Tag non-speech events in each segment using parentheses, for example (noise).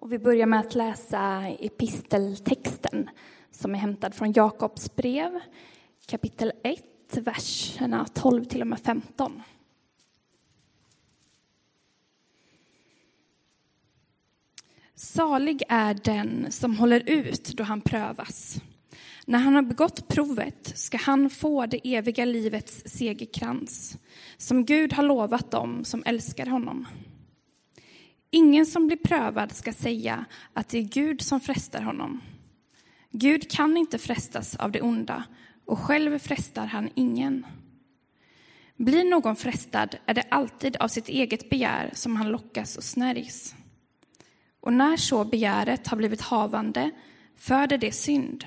Och vi börjar med att läsa episteltexten som är hämtad från Jakobs brev, kapitel 1, verserna 12 till och med 15. Salig är den som håller ut då han prövas. När han har begått provet ska han få det eviga livets segerkrans som Gud har lovat dem som älskar honom. Ingen som blir prövad ska säga att det är Gud som frestar honom. Gud kan inte frestas av det onda och själv frestar han ingen. Blir någon frestad är det alltid av sitt eget begär som han lockas och snärjs. Och när så begäret har blivit havande föder det synd,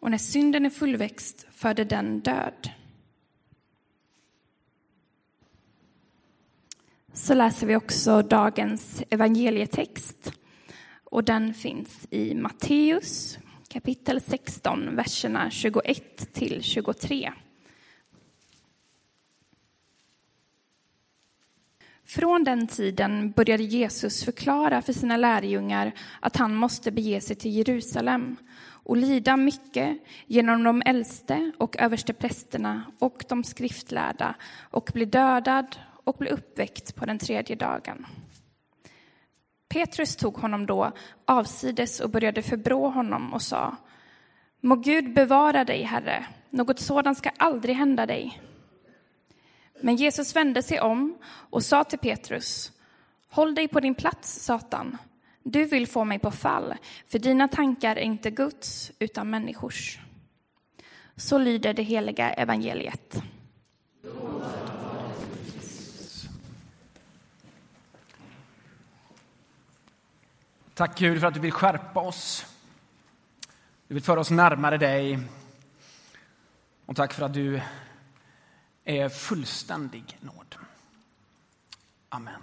och när synden är fullväxt föder den död. Så läser vi också dagens evangelietext. Och den finns i Matteus kapitel 16, verserna 21 till 23. Från den tiden började Jesus förklara för sina lärjungar att han måste bege sig till Jerusalem och lida mycket genom de äldste och översteprästerna och de skriftlärda och bli dödad och bli uppväckt på den tredje dagen. Petrus tog honom då avsides och började förbrå honom och sa Må Gud bevara dig, Herre, något sådant ska aldrig hända dig. Men Jesus vände sig om och sa till Petrus Håll dig på din plats, Satan. Du vill få mig på fall, för dina tankar är inte Guds utan människors. Så lyder det heliga evangeliet. Tack Gud för att du vill skärpa oss. Du vill föra oss närmare dig. Och tack för att du är fullständig nåd. Amen.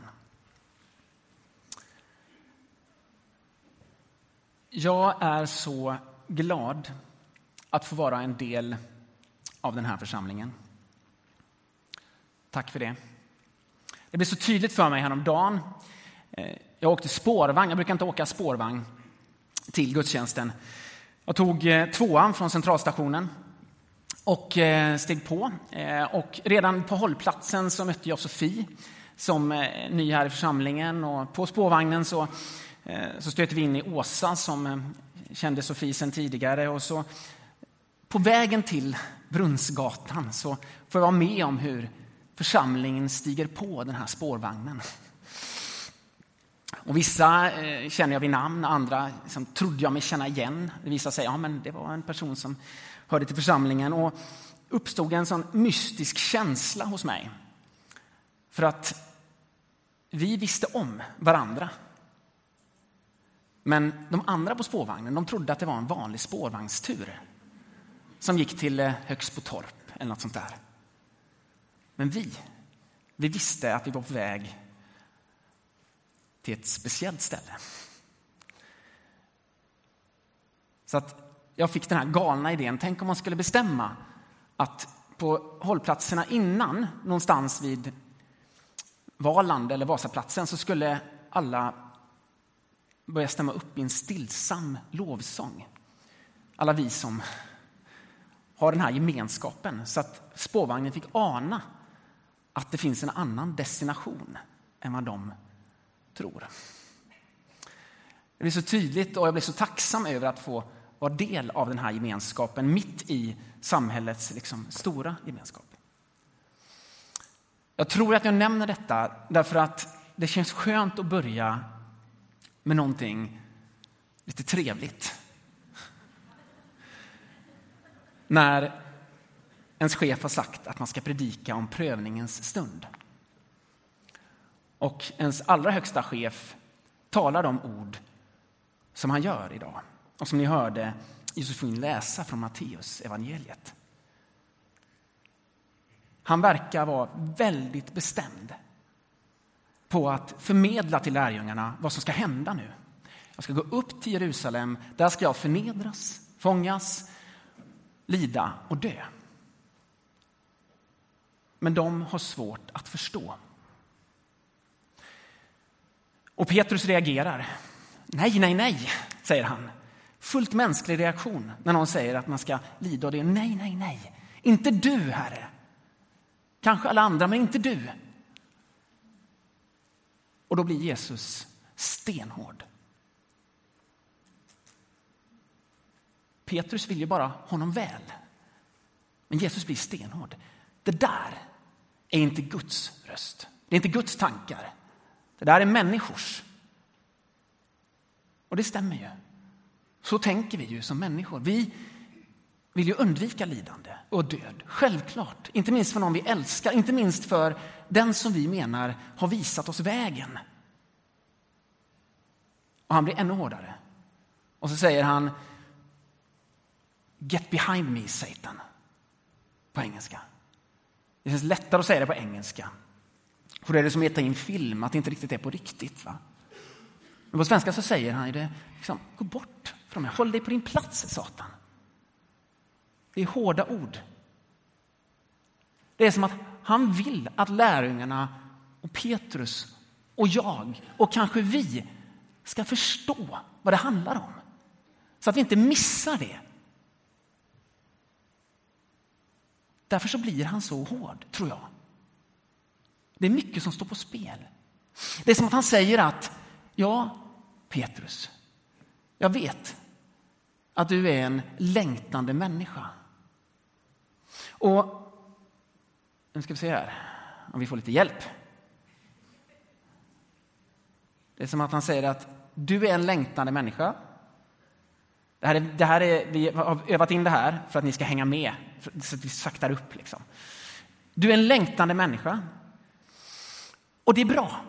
Jag är så glad att få vara en del av den här församlingen. Tack för det. Det blev så tydligt för mig häromdagen. Eh, jag åkte spårvagn. Jag brukar inte åka spårvagn till gudstjänsten. Jag tog eh, tvåan från centralstationen och eh, steg på. Eh, och redan på hållplatsen så mötte jag Sofie som ny här i församlingen. Och på spårvagnen så så stöter vi in i Åsa som kände Sofie sedan tidigare. Och så på vägen till Brunnsgatan så får jag vara med om hur församlingen stiger på den här spårvagnen. Och vissa eh, känner jag vid namn, andra liksom, trodde jag mig känna igen. Det visade sig att ja, det var en person som hörde till församlingen. Och uppstod en sån mystisk känsla hos mig. För att vi visste om varandra. Men de andra på spårvagnen de trodde att det var en vanlig spårvagnstur som gick till eh, Högsbo torp eller något sånt där. Men vi, vi visste att vi var på väg till ett speciellt ställe. Så att jag fick den här galna idén. Tänk om man skulle bestämma att på hållplatserna innan, någonstans vid Valand eller Vasaplatsen, så skulle alla börja stämma upp i en stillsam lovsång. Alla vi som har den här gemenskapen så att spårvagnen fick ana att det finns en annan destination än vad de tror. Det blir så tydligt och jag blir så tacksam över att få vara del av den här gemenskapen mitt i samhällets liksom, stora gemenskap. Jag tror att jag nämner detta därför att det känns skönt att börja med någonting lite trevligt. När ens chef har sagt att man ska predika om prövningens stund. Och ens allra högsta chef talar de ord som han gör idag och som ni hörde Josefin läsa från Matteus evangeliet. Han verkar vara väldigt bestämd på att förmedla till lärjungarna vad som ska hända nu. Jag ska gå upp till Jerusalem, där ska jag förnedras, fångas, lida och dö. Men de har svårt att förstå. Och Petrus reagerar. Nej, nej, nej, säger han. Fullt mänsklig reaktion när någon säger att man ska lida och det. Nej, nej, nej. Inte du, Herre. Kanske alla andra, men inte du. Och då blir Jesus stenhård. Petrus vill ju bara honom väl. Men Jesus blir stenhård. Det där är inte Guds röst. Det är inte Guds tankar. Det där är människors. Och det stämmer ju. Så tänker vi ju som människor. Vi vill ju undvika lidande och död. Självklart. Inte minst för någon vi älskar, inte minst för den som vi menar har visat oss vägen. Och han blir ännu hårdare. Och så säger han Get behind me, Satan. På engelska. Det känns lättare att säga det på engelska. För det är det som att ta in film, att det inte riktigt är på riktigt. Va? Men på svenska så säger han det, liksom, gå bort från mig, håll dig på din plats, Satan. Det är hårda ord. Det är som att han vill att lärjungarna och Petrus och jag och kanske vi ska förstå vad det handlar om. Så att vi inte missar det. Därför så blir han så hård, tror jag. Det är mycket som står på spel. Det är som att han säger att, ja, Petrus, jag vet att du är en längtande människa. Och nu ska vi se här om vi får lite hjälp. Det är som att han säger att du är en längtande människa. Det här är, det här är, vi har övat in det här för att ni ska hänga med, så att vi saktar upp. Liksom. Du är en längtande människa. Och det är bra.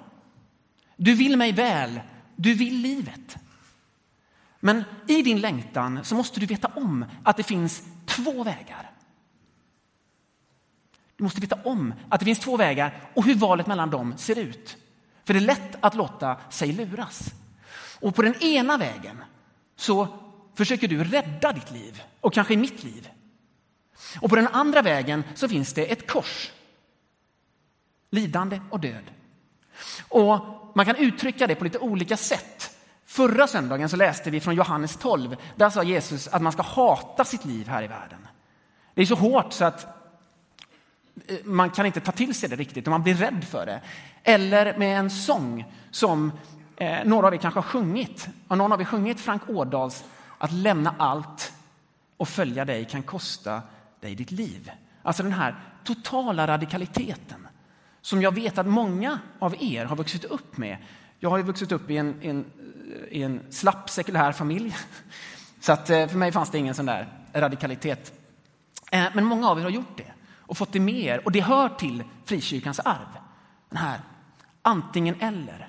Du vill mig väl. Du vill livet. Men i din längtan så måste du veta om att det finns två vägar. Du måste veta om att det finns två vägar och hur valet mellan dem ser ut. För det är lätt att låta sig luras. Och på den ena vägen så försöker du rädda ditt liv och kanske mitt liv. Och på den andra vägen så finns det ett kors. Lidande och död. Och man kan uttrycka det på lite olika sätt. Förra söndagen så läste vi från Johannes 12. Där sa Jesus att man ska hata sitt liv här i världen. Det är så hårt så att eh, man kan inte ta till sig det riktigt och man blir rädd för det. Eller med en sång som eh, några av er kanske har sjungit. Har någon av er sjungit Frank Ådahls Att lämna allt och följa dig kan kosta dig ditt liv? Alltså den här totala radikaliteten som jag vet att många av er har vuxit upp med. Jag har ju vuxit upp i en, en, i en slapp sekulär familj. (laughs) Så att eh, för mig fanns det ingen sån där radikalitet. Eh, men många av er har gjort det och fått det med er. Och det hör till frikyrkans arv. Den här antingen eller.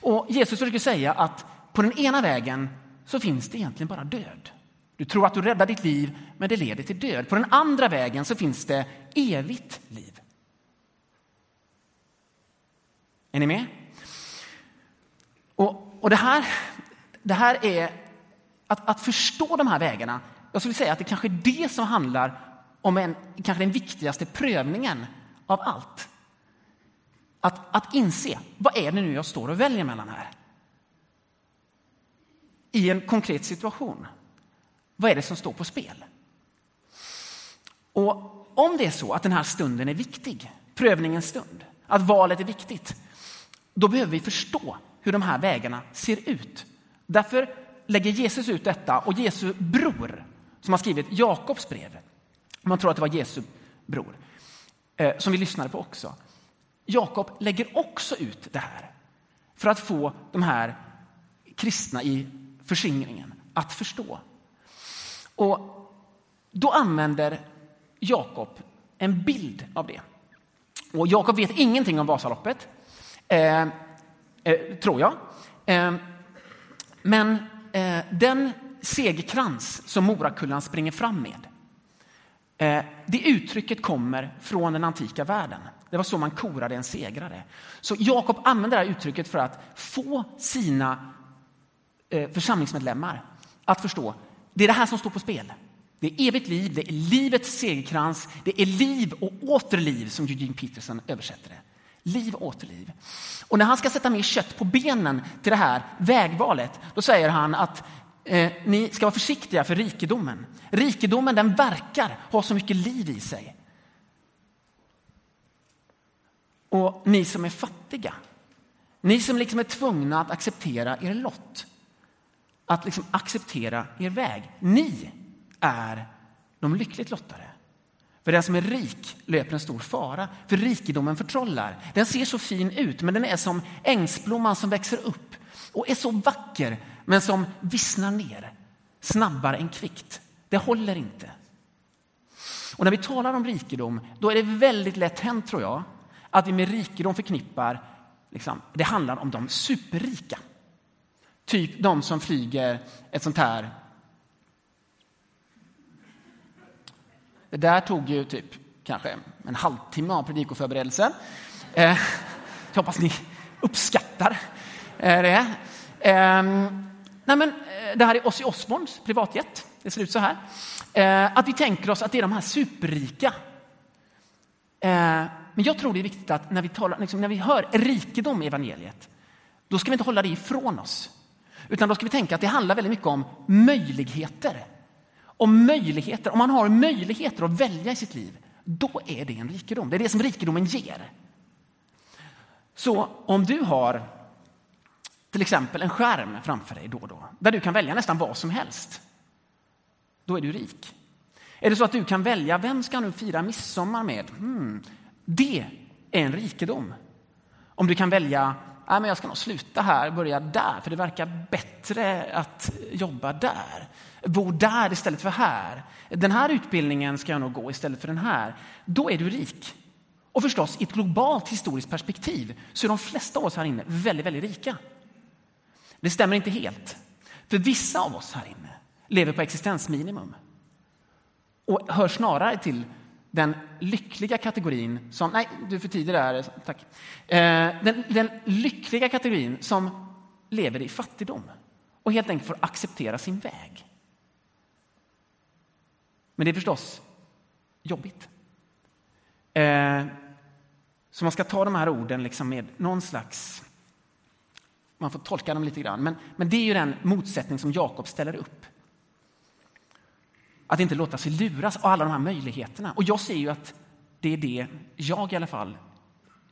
Och Jesus försöker säga att på den ena vägen så finns det egentligen bara död. Du tror att du räddar ditt liv, men det leder till död. På den andra vägen så finns det evigt liv. Är ni med? Och, och det, här, det här är att, att förstå de här vägarna. Jag skulle säga att det kanske är det som handlar om en, kanske den viktigaste prövningen av allt. Att, att inse, vad är det nu jag står och väljer mellan här? I en konkret situation. Vad är det som står på spel? Och om det är så att den här stunden är viktig, prövningens stund, att valet är viktigt, då behöver vi förstå hur de här vägarna ser ut. Därför lägger Jesus ut detta och Jesu bror, som har skrivit Jakobs brev, man tror att det var Jesu bror, eh, som vi lyssnade på också. Jakob lägger också ut det här för att få de här kristna i förskingringen att förstå. Och då använder Jakob en bild av det. Och Jakob vet ingenting om Vasaloppet. Eh, eh, tror jag. Eh, men eh, den segerkrans som Morakullan springer fram med, eh, det uttrycket kommer från den antika världen. Det var så man korade en segrare. Så Jakob använder det här uttrycket för att få sina eh, församlingsmedlemmar att förstå det är det här som står på spel. Det är evigt liv, det är livets segerkrans, det är liv och åter liv som Eugene Peterson översätter det. Liv åter liv. Och när han ska sätta mer kött på benen till det här vägvalet, då säger han att eh, ni ska vara försiktiga för rikedomen. Rikedomen den verkar ha så mycket liv i sig. Och ni som är fattiga, ni som liksom är tvungna att acceptera er lott, att liksom acceptera er väg. Ni är de lyckligt lottade. För den som är rik löper en stor fara, för rikedomen förtrollar. Den ser så fin ut, men den är som ängsblomman som växer upp och är så vacker, men som vissnar ner snabbare än kvickt. Det håller inte. Och när vi talar om rikedom, då är det väldigt lätt hänt, tror jag, att vi med rikedom förknippar, liksom, det handlar om de superrika. Typ de som flyger ett sånt här Det där tog ju typ kanske en halvtimme av predikoförberedelse. Eh, jag hoppas ni uppskattar eh, det. Eh, nej men, eh, det här är Ozzy Osbournes privatjet. Det ser ut så här. Eh, att vi tänker oss att det är de här superrika. Eh, men jag tror det är viktigt att när vi, talar, liksom, när vi hör rikedom i evangeliet, då ska vi inte hålla det ifrån oss. Utan då ska vi tänka att det handlar väldigt mycket om möjligheter om möjligheter, om man har möjligheter att välja i sitt liv, då är det en rikedom. Det är det som rikedomen ger. Så om du har till exempel en skärm framför dig då och då, där du kan välja nästan vad som helst, då är du rik. Är det så att du kan välja, vem ska nu fira midsommar med? Hmm, det är en rikedom. Om du kan välja, Nej, men jag ska nog sluta här, och börja där, för det verkar bättre att jobba där bo där istället för här. Den här utbildningen ska jag nog gå istället för den här. Då är du rik. Och förstås, i ett globalt historiskt perspektiv så är de flesta av oss här inne väldigt, väldigt rika. Det stämmer inte helt. För vissa av oss här inne lever på existensminimum och hör snarare till den lyckliga kategorin som... Nej, du är för tidig där. Tack. Eh, den, den lyckliga kategorin som lever i fattigdom och helt enkelt får acceptera sin väg. Men det är förstås jobbigt. Eh, så man ska ta de här orden liksom med någon slags... Man får tolka dem lite grann. Men, men det är ju den motsättning som Jakob ställer upp. Att inte låta sig luras av alla de här möjligheterna. Och jag ser ju att det är det jag i alla fall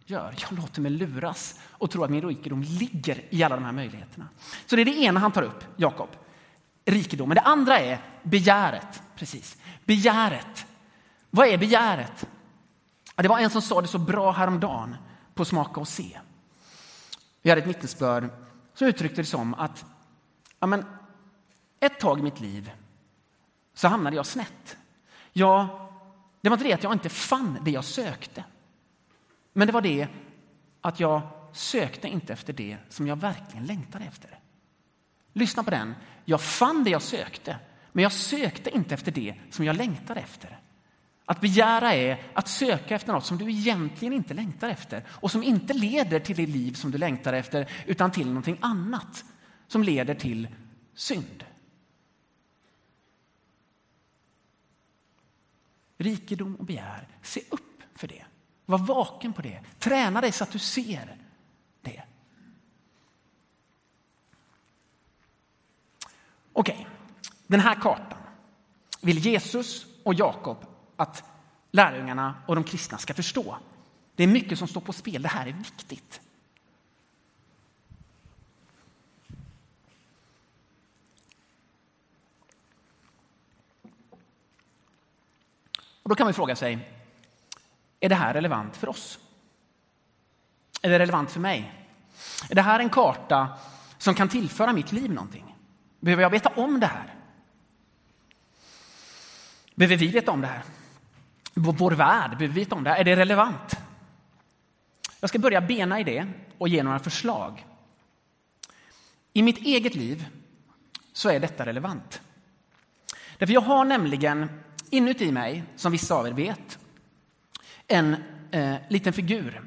gör. Jag låter mig luras och tror att min rikedom ligger i alla de här möjligheterna. Så det är det ena han tar upp, Jakob. Rikedomen. Det andra är begäret. Precis. Begäret. Vad är begäret? Det var en som sa det så bra häromdagen på Smaka och se. Vi hade ett vittnesbörd som uttryckte det som att ja, men, ett tag i mitt liv så hamnade jag snett. Jag, det var inte det att jag inte fann det jag sökte. Men det var det att jag sökte inte efter det som jag verkligen längtade efter. Lyssna på den. Jag fann det jag sökte, men jag sökte inte efter det som jag längtade efter. Att begära är att söka efter något som du egentligen inte längtar efter och som inte leder till det liv som du längtar efter utan till någonting annat som leder till synd. Rikedom och begär, se upp för det. Var vaken på det. Träna dig så att du ser det. Okej, okay. Den här kartan vill Jesus och Jakob att lärjungarna och de kristna ska förstå. Det är mycket som står på spel. Det här är viktigt. Och då kan man fråga sig, är det här relevant för oss? Är det relevant för mig? Är det här en karta som kan tillföra mitt liv någonting? Behöver jag veta om det här? Behöver vi veta om det här? Vår värld, behöver vi veta om det här? Är det relevant? Jag ska börja bena i det och ge några förslag. I mitt eget liv så är detta relevant. Därför jag har nämligen inuti mig, som vissa av er vet, en eh, liten figur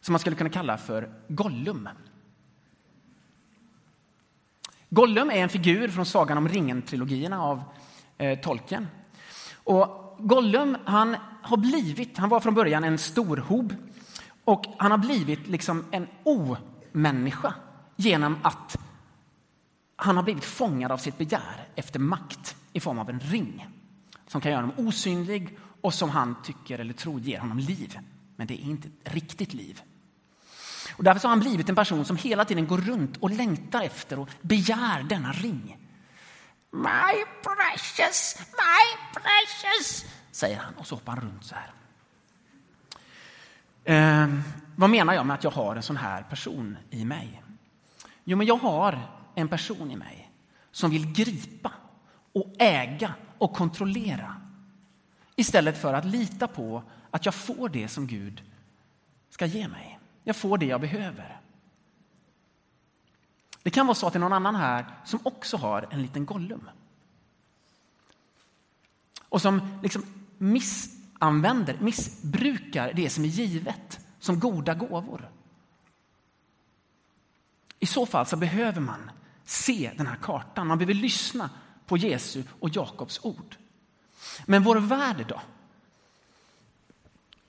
som man skulle kunna kalla för Gollum. Gollum är en figur från Sagan om ringen-trilogierna av eh, Tolkien. Och Gollum han har blivit, han var från början en storhob Och han har blivit liksom en omänniska genom att han har blivit fångad av sitt begär efter makt i form av en ring som kan göra honom osynlig och som han tycker eller tror ger honom liv. Men det är inte ett riktigt liv. Och därför har han blivit en person som hela tiden går runt och längtar efter och begär denna ring. My precious, my precious, säger han och så hoppar han runt så här. Eh, vad menar jag med att jag har en sån här person i mig? Jo, men jag har en person i mig som vill gripa och äga och kontrollera istället för att lita på att jag får det som Gud ska ge mig. Jag får det jag behöver. Det kan vara så att det är någon annan här som också har en liten Gollum. Och som liksom missanvänder, missbrukar det som är givet som goda gåvor. I så fall så behöver man se den här kartan. Man behöver lyssna på Jesu och Jakobs ord. Men vår värld då?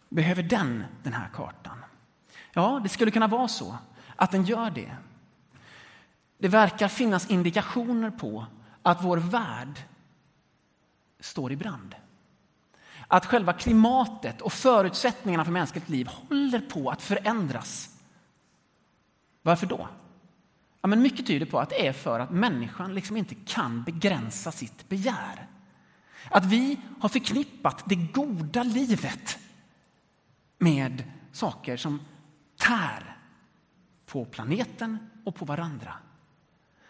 Behöver den den här kartan? Ja, det skulle kunna vara så att den gör det. Det verkar finnas indikationer på att vår värld står i brand. Att själva klimatet och förutsättningarna för mänskligt liv håller på att förändras. Varför då? Ja, men mycket tyder på att det är för att människan liksom inte kan begränsa sitt begär. Att vi har förknippat det goda livet med saker som tär på planeten och på varandra.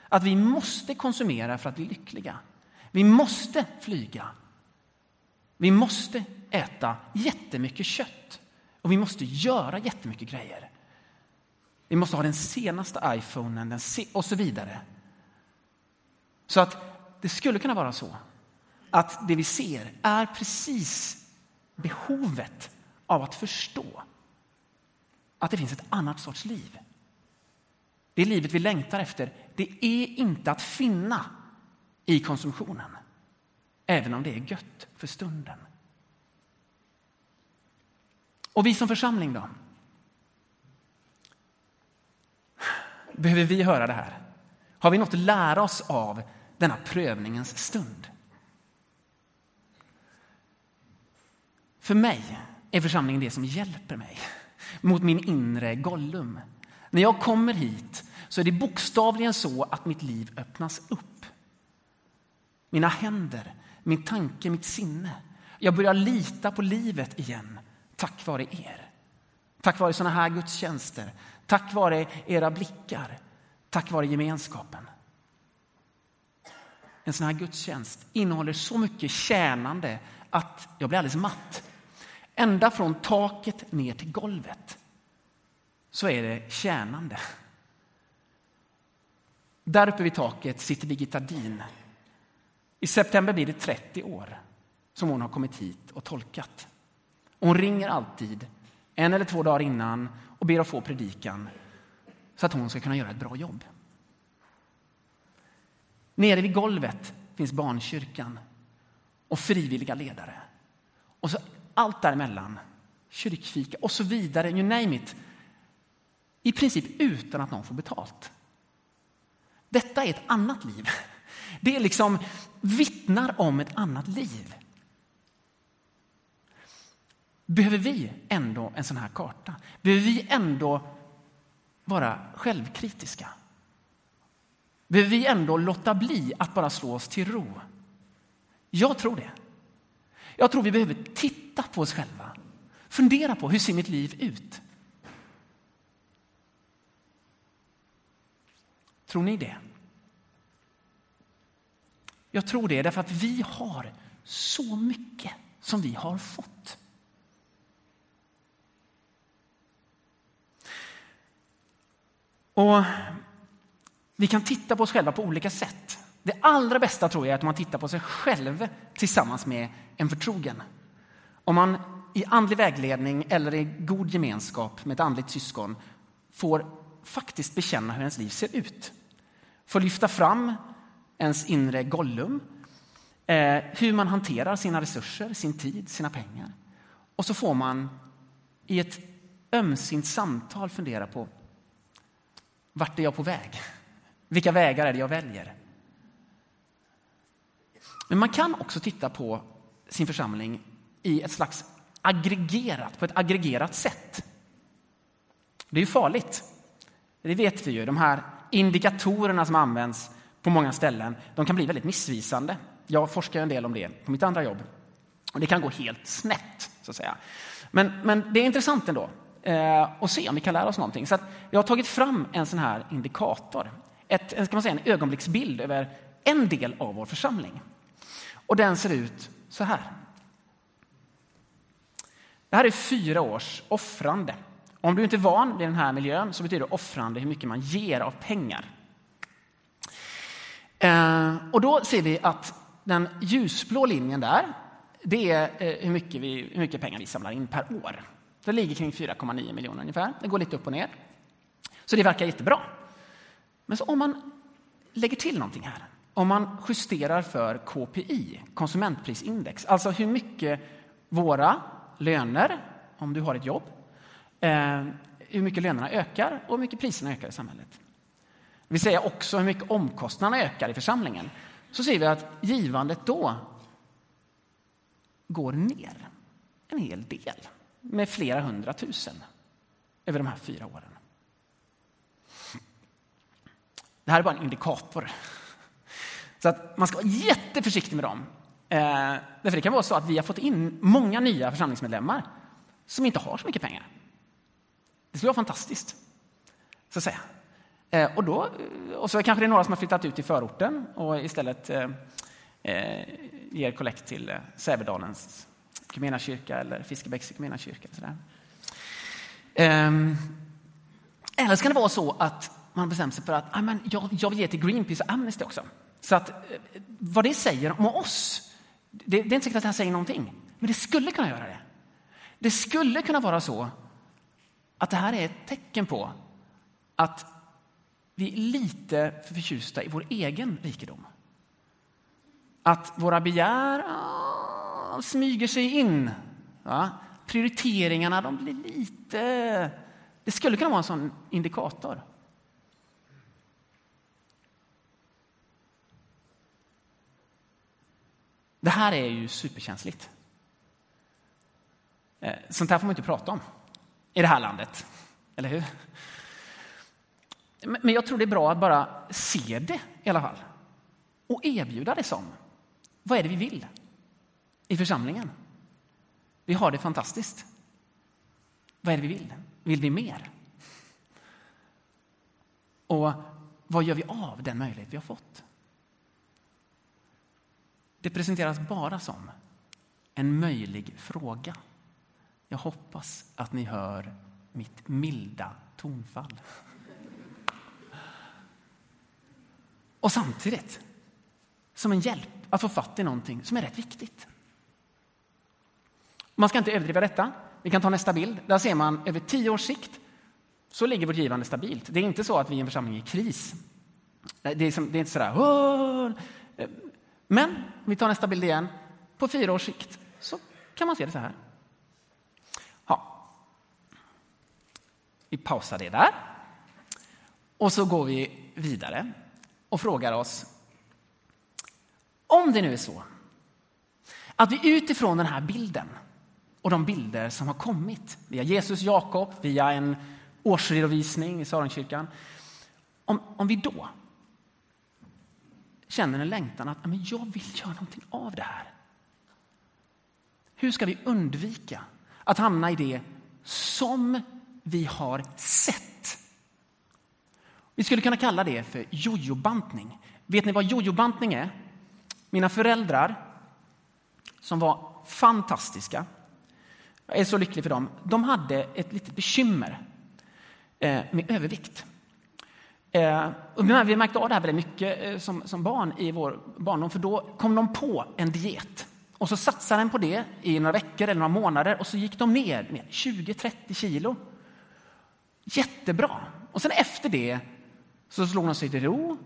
Att vi måste konsumera för att bli lyckliga. Vi måste flyga. Vi måste äta jättemycket kött och vi måste göra jättemycket grejer. Vi måste ha den senaste iPhonen den se och så vidare. Så att det skulle kunna vara så att det vi ser är precis behovet av att förstå att det finns ett annat sorts liv. Det livet vi längtar efter, det är inte att finna i konsumtionen. Även om det är gött för stunden. Och vi som församling då? Behöver vi höra det här? Har vi något att lära oss av denna prövningens stund? För mig är församlingen det som hjälper mig mot min inre Gollum. När jag kommer hit så är det bokstavligen så att mitt liv öppnas upp. Mina händer, min tanke, mitt sinne. Jag börjar lita på livet igen tack vare er. Tack vare såna här gudstjänster, tack vare era blickar, tack vare gemenskapen. En sån här gudstjänst innehåller så mycket tjänande att jag blir alldeles matt. Ända från taket ner till golvet så är det tjänande. Där uppe vid taket sitter Birgitta Din. I september blir det 30 år som hon har kommit hit och tolkat. hon ringer alltid, en eller två dagar innan, och ber att få predikan så att hon ska kunna göra ett bra jobb. Nere vid golvet finns barnkyrkan och frivilliga ledare. Och så allt däremellan, kyrkfika och så vidare, you name it. I princip utan att någon får betalt. Detta är ett annat liv. Det är liksom vittnar om ett annat liv. Behöver vi ändå en sån här karta? Behöver vi ändå vara självkritiska? Behöver vi ändå låta bli att bara slå oss till ro? Jag tror det. Jag tror vi behöver titta på oss själva. Fundera på hur ser mitt liv ut? Tror ni det? Jag tror det därför att vi har så mycket som vi har fått. Och Vi kan titta på oss själva på olika sätt. Det allra bästa tror jag är att man tittar på sig själv tillsammans med en förtrogen. Om man i andlig vägledning eller i god gemenskap med ett andligt syskon får faktiskt bekänna hur ens liv ser ut. Får lyfta fram ens inre Gollum, eh, hur man hanterar sina resurser, sin tid, sina pengar. Och så får man i ett ömsint samtal fundera på vart är jag på väg? Vilka vägar är det jag väljer? Men man kan också titta på sin församling i ett slags aggregerat, på ett aggregerat sätt. Det är ju farligt. Det vet vi ju. De här indikatorerna som används på många ställen, de kan bli väldigt missvisande. Jag forskar en del om det på mitt andra jobb. Och det kan gå helt snett, så att säga. Men, men det är intressant ändå eh, se om vi kan lära oss någonting. Så jag har tagit fram en sån här indikator. Ett, eh, ska man säga, en ögonblicksbild över en del av vår församling. Och den ser ut så här. Det här är fyra års offrande. Om du inte är van vid den här miljön så betyder offrande hur mycket man ger av pengar. Eh, och då ser vi att den ljusblå linjen där, det är eh, hur mycket, vi, hur mycket pengar vi samlar in per år. Det ligger kring 4,9 miljoner ungefär. Det går lite upp och ner. Så det verkar jättebra. Men så om man lägger till någonting här, om man justerar för KPI, konsumentprisindex, alltså hur mycket våra löner, om du har ett jobb, eh, hur mycket lönerna ökar och hur mycket priserna ökar i samhället. Det vill säga också hur mycket omkostnaderna ökar i församlingen. Så ser vi att givandet då går ner en hel del med flera hundratusen över de här fyra åren. Det här är bara en indikator. Så att man ska vara jätteförsiktig med dem. Eh, därför det kan vara så att vi har fått in många nya församlingsmedlemmar som inte har så mycket pengar. Det skulle vara fantastiskt. Så att säga. Eh, och, då, eh, och så kanske det är några som har flyttat ut i förorten och istället eh, eh ger kollekt till eh, Sävedalens kyrka eller Fiskebäcks kyrka. Sådär. Ehm, eller så kan det vara så att man bestämt sig för att ah, men jag, jag vill ge till Greenpeace och Amnesty också. Så att, eh, vad det säger om oss, det, det är inte säkert att det här säger någonting, men det skulle kunna göra det. Det skulle kunna vara så att det här är ett tecken på att vi är lite för förtjusta i vår egen rikedom. Att våra begär ah, ah, smyger sig in. Va? Prioriteringarna de blir lite... Det skulle kunna vara en sån indikator. Det här är ju superkänsligt. Eh, sånt här får man inte prata om i det här landet. Eller hur? Men jag tror det är bra att bara se det i alla fall. Och erbjuda det som. Vad är det vi vill i församlingen? Vi har det fantastiskt. Vad är det vi vill? Vill vi mer? Och vad gör vi av den möjlighet vi har fått? Det presenteras bara som en möjlig fråga. Jag hoppas att ni hör mitt milda tonfall. Och samtidigt som en hjälp att få fatt i någonting som är rätt viktigt. Man ska inte överdriva detta. Vi kan ta nästa bild. Där ser man över tio års sikt så ligger vårt givande stabilt. Det är inte så att vi är en församling i kris. Eh, det är, som, det är inte sådär... Åh! Eh, men vi tar nästa bild igen. På fyra års sikt så kan man se det så här. Ja. Vi pausar det där. Och så går vi vidare och frågar oss om det nu är så att vi utifrån den här bilden och de bilder som har kommit via Jesus Jakob, via en årsredovisning i Saronkyrkan. Om, om vi då känner en längtan att men jag vill göra någonting av det här. Hur ska vi undvika att hamna i det som vi har sett? Vi skulle kunna kalla det för jojobantning. Vet ni vad jojobantning är? Mina föräldrar, som var fantastiska, jag är så lycklig för dem, de hade ett litet bekymmer eh, med övervikt. Eh, vi märkte av det här väldigt mycket eh, som, som barn i vår barndom, för då kom de på en diet. Och så satsade de på det i några veckor eller några månader och så gick de ner ner 20-30 kilo. Jättebra. Och sen efter det så slog de sig till ro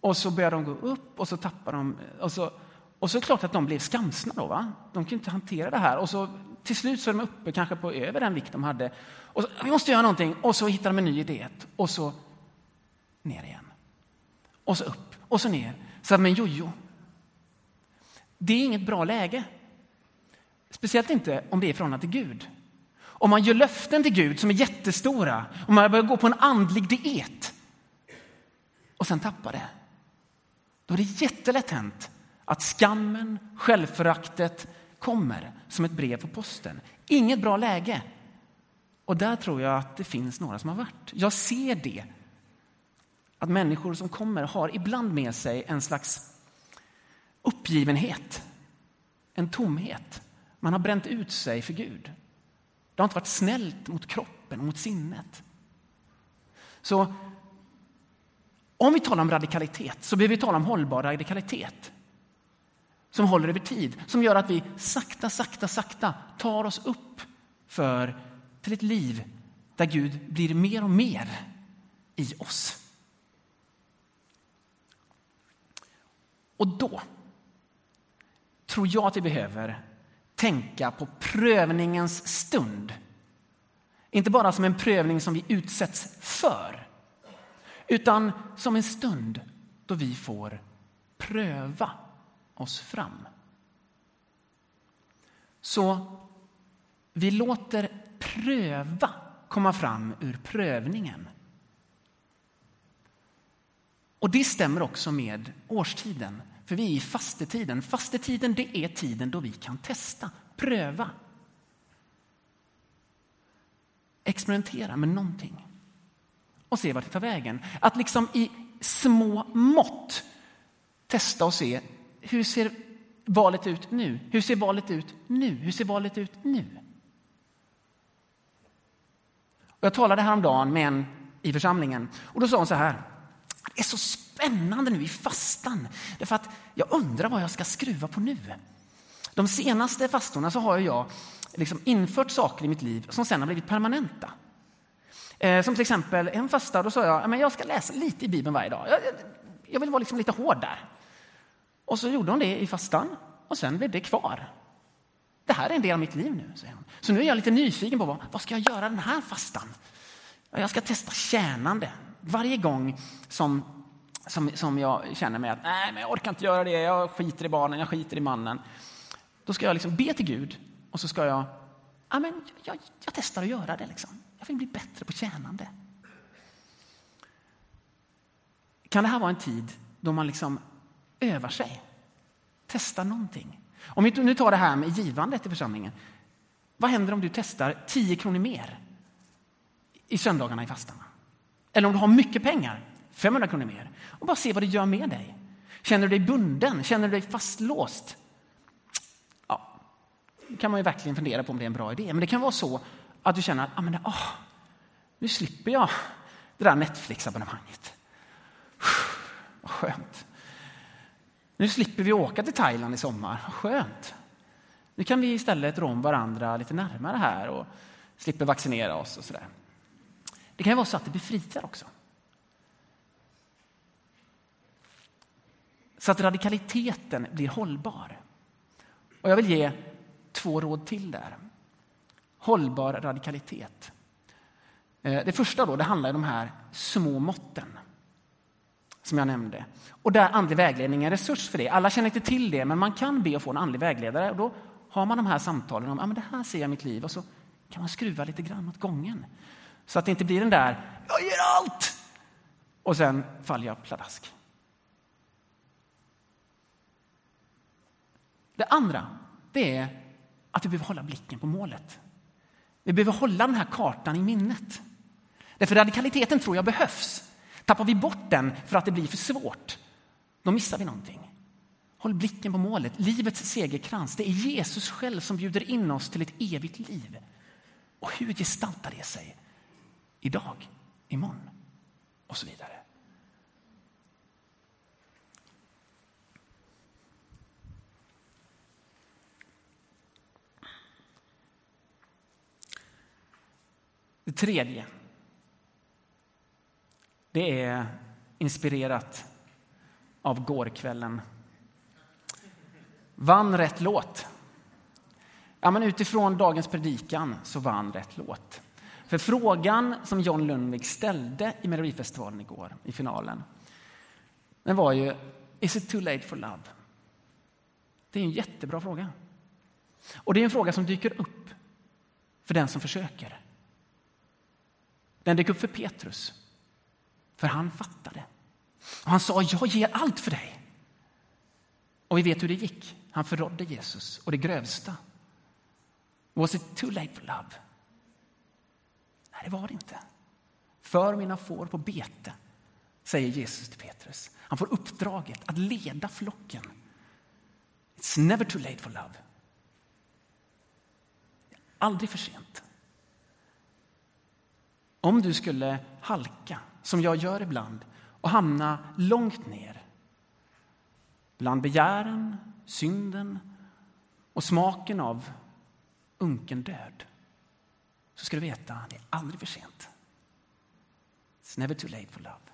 och så började de gå upp och så tappade de... Och så, och så är det klart att de blev skamsna då. Va? De kunde inte hantera det här. Och så till slut så är de uppe kanske på över den vikt de hade. Och så, vi måste göra någonting och så hittar de en ny idé och så ner igen. Och så upp och så ner. Så med en jojo. Det är inget bra läge. Speciellt inte om det är i förhållande till Gud. Om man gör löften till Gud som är jättestora, om man börjar gå på en andlig diet och sen tappar det. Då är det jättelätt hänt att skammen, självföraktet kommer som ett brev på posten. Inget bra läge. Och där tror jag att det finns några som har varit. Jag ser det. Att människor som kommer har ibland med sig en slags uppgivenhet, en tomhet. Man har bränt ut sig för Gud. Det har inte varit snällt mot kroppen och mot sinnet. Så om vi talar om radikalitet så behöver vi tala om hållbar radikalitet. Som håller över tid, som gör att vi sakta, sakta, sakta tar oss upp för, till ett liv där Gud blir mer och mer i oss. Och då tror jag att vi behöver tänka på prövningens stund. Inte bara som en prövning som vi utsätts för, utan som en stund då vi får pröva oss fram. Så vi låter pröva komma fram ur prövningen. Och det stämmer också med årstiden. För vi är i fastetiden. Fastetiden det är tiden då vi kan testa, pröva. Experimentera med någonting och se vart det tar vägen. Att liksom i små mått testa och se hur ser valet ut nu? Hur ser valet ut nu? Hur ser valet ut nu? Och jag talade häromdagen med en i församlingen och då sa hon så här. Det är så spännande nu i fastan. Därför att jag undrar vad jag ska skruva på nu. De senaste fastorna så har jag liksom infört saker i mitt liv som sen har blivit permanenta. Eh, som till exempel en fasta, då sa jag att jag ska läsa lite i Bibeln varje dag. Jag, jag vill vara liksom lite hård där. Och så gjorde hon det i fastan och sen blev det kvar. Det här är en del av mitt liv nu, säger hon. Så nu är jag lite nyfiken på vad, vad ska jag göra den här fastan? Jag ska testa tjänande. Varje gång som, som, som jag känner mig att nej, men jag orkar inte göra det, jag skiter i barnen, jag skiter i mannen. Då ska jag liksom be till Gud och så ska jag, ja, men jag, jag testar att göra det. Liksom. Jag vill bli bättre på tjänande. Kan det här vara en tid då man liksom övar sig? Testar någonting? Om vi nu tar det här med givandet i församlingen. Vad händer om du testar 10 kronor mer i söndagarna i fastan? Eller om du har mycket pengar, 500 kronor mer, och bara se vad det gör med dig. Känner du dig bunden? Känner du dig fastlåst? Ja, då kan man ju verkligen fundera på om det är en bra idé. Men det kan vara så att du känner att ah, men, oh, nu slipper jag det där Netflix-abonnemanget. Vad skönt. Nu slipper vi åka till Thailand i sommar. Skönt. Nu kan vi istället rå om varandra lite närmare här och slipper vaccinera oss och sådär. Det kan ju vara så att det befriar också. Så att radikaliteten blir hållbar. Och jag vill ge två råd till där. Hållbar radikalitet. Eh, det första då, det handlar om de här små måtten som jag nämnde. Och där andlig vägledning är en resurs för det. Alla känner inte till det, men man kan be att få en andlig vägledare. Och då har man de här samtalen om att det här ser jag i mitt liv och så kan man skruva lite grann åt gången. Så att det inte blir den där, jag ger allt! Och sen faller jag pladask. Det andra, det är att vi behöver hålla blicken på målet. Vi behöver hålla den här kartan i minnet. Därför radikaliteten tror jag behövs. Tappar vi bort den för att det blir för svårt, då missar vi någonting. Håll blicken på målet, livets segerkrans. Det är Jesus själv som bjuder in oss till ett evigt liv. Och hur gestaltar det sig? Idag, imorgon och så vidare. Det tredje det är inspirerat av gårkvällen. Vann rätt låt. Ja, men utifrån dagens predikan så vann rätt låt. För frågan som John Lundvik ställde i Melodifestivalen igår, i finalen, den var ju Is it too late for love? Det är en jättebra fråga. Och det är en fråga som dyker upp för den som försöker. Den dök upp för Petrus, för han fattade. Och han sa, jag ger allt för dig. Och vi vet hur det gick. Han förrådde Jesus och det grövsta. Was it too late for love? Nej, det var det inte. För mina får på bete, säger Jesus till Petrus. Han får uppdraget att leda flocken. It's never too late for love. Aldrig för sent. Om du skulle halka, som jag gör ibland, och hamna långt ner bland begären, synden och smaken av unken död så ska du veta att det är aldrig för sent. It's never too late for love.